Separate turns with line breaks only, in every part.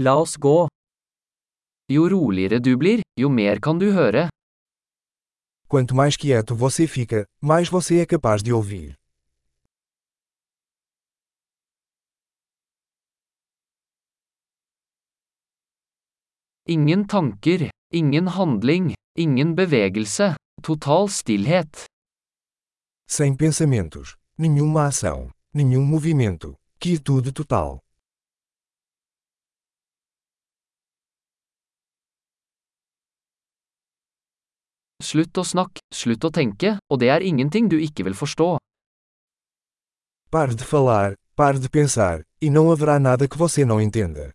La oss gå.
Jo roligere du blir, jo mer kan du høre.
Quanto mais quieto você fica, mais você é capaz de ouvir.
Ingen tanker, ingen handling, ingen bevegelse, total stillhet.
Sem pensamentos, nenhuma ação, nenhum movimento, quietude total.
Slutt å snakke, slutt å tenke, og det er ingenting du ikke vil forstå.
Pare de falar, pare de pensar, e não haverá nada que você não entenda.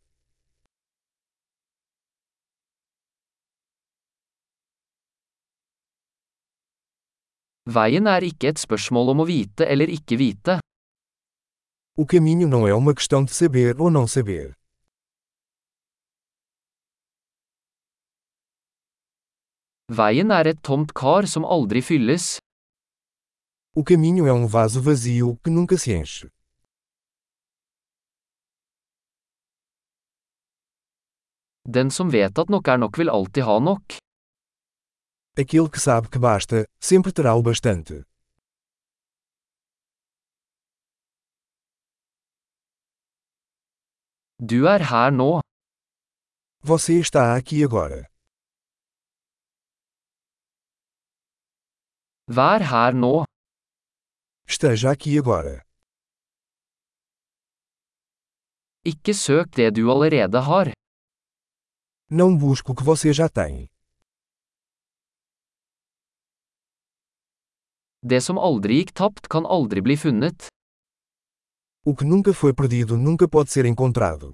Veien er ikke et spørsmål om å vite eller ikke vite.
O caminho não é uma questão de saber ou não saber.
Veien er et tomt kar som aldri fylles.
O caminho é um vaso vazio que nunca se enche.
Den som vet at nok er nok vil alltid ha nok.
Aquele que sabe que basta, sempre terá o bastante.
Du er her nå.
Você está aqui agora.
Vær her nå.
Esteja aqui agora.
Ikke søk det du allerede har.
Não busque o que você já tem.
Det som aldri gikk tapt kan aldri bli funnet.
O que nunca foi perdido nunca pode ser encontrado.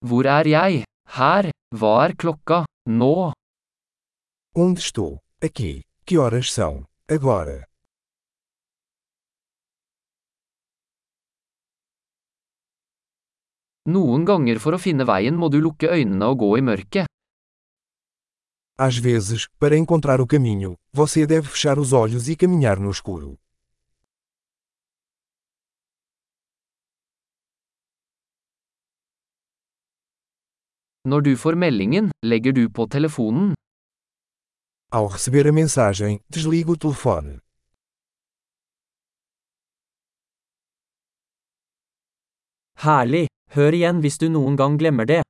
Hvor er jeg? Her. Hva er klokka? Nå.
Onde estou? Aqui. Que horas são? Agora.
Noen ganger for å finne veien må du lukke øynene og gå i mørket.
Às vezes, para encontrar o caminho, você deve fechar os olhos e caminhar no escuro.
Når du får meldingen, legger du på telefonen.
Ao receber a mensagem, desligue o telefone.
Herlig! Hør igjen hvis du noen gang glemmer det.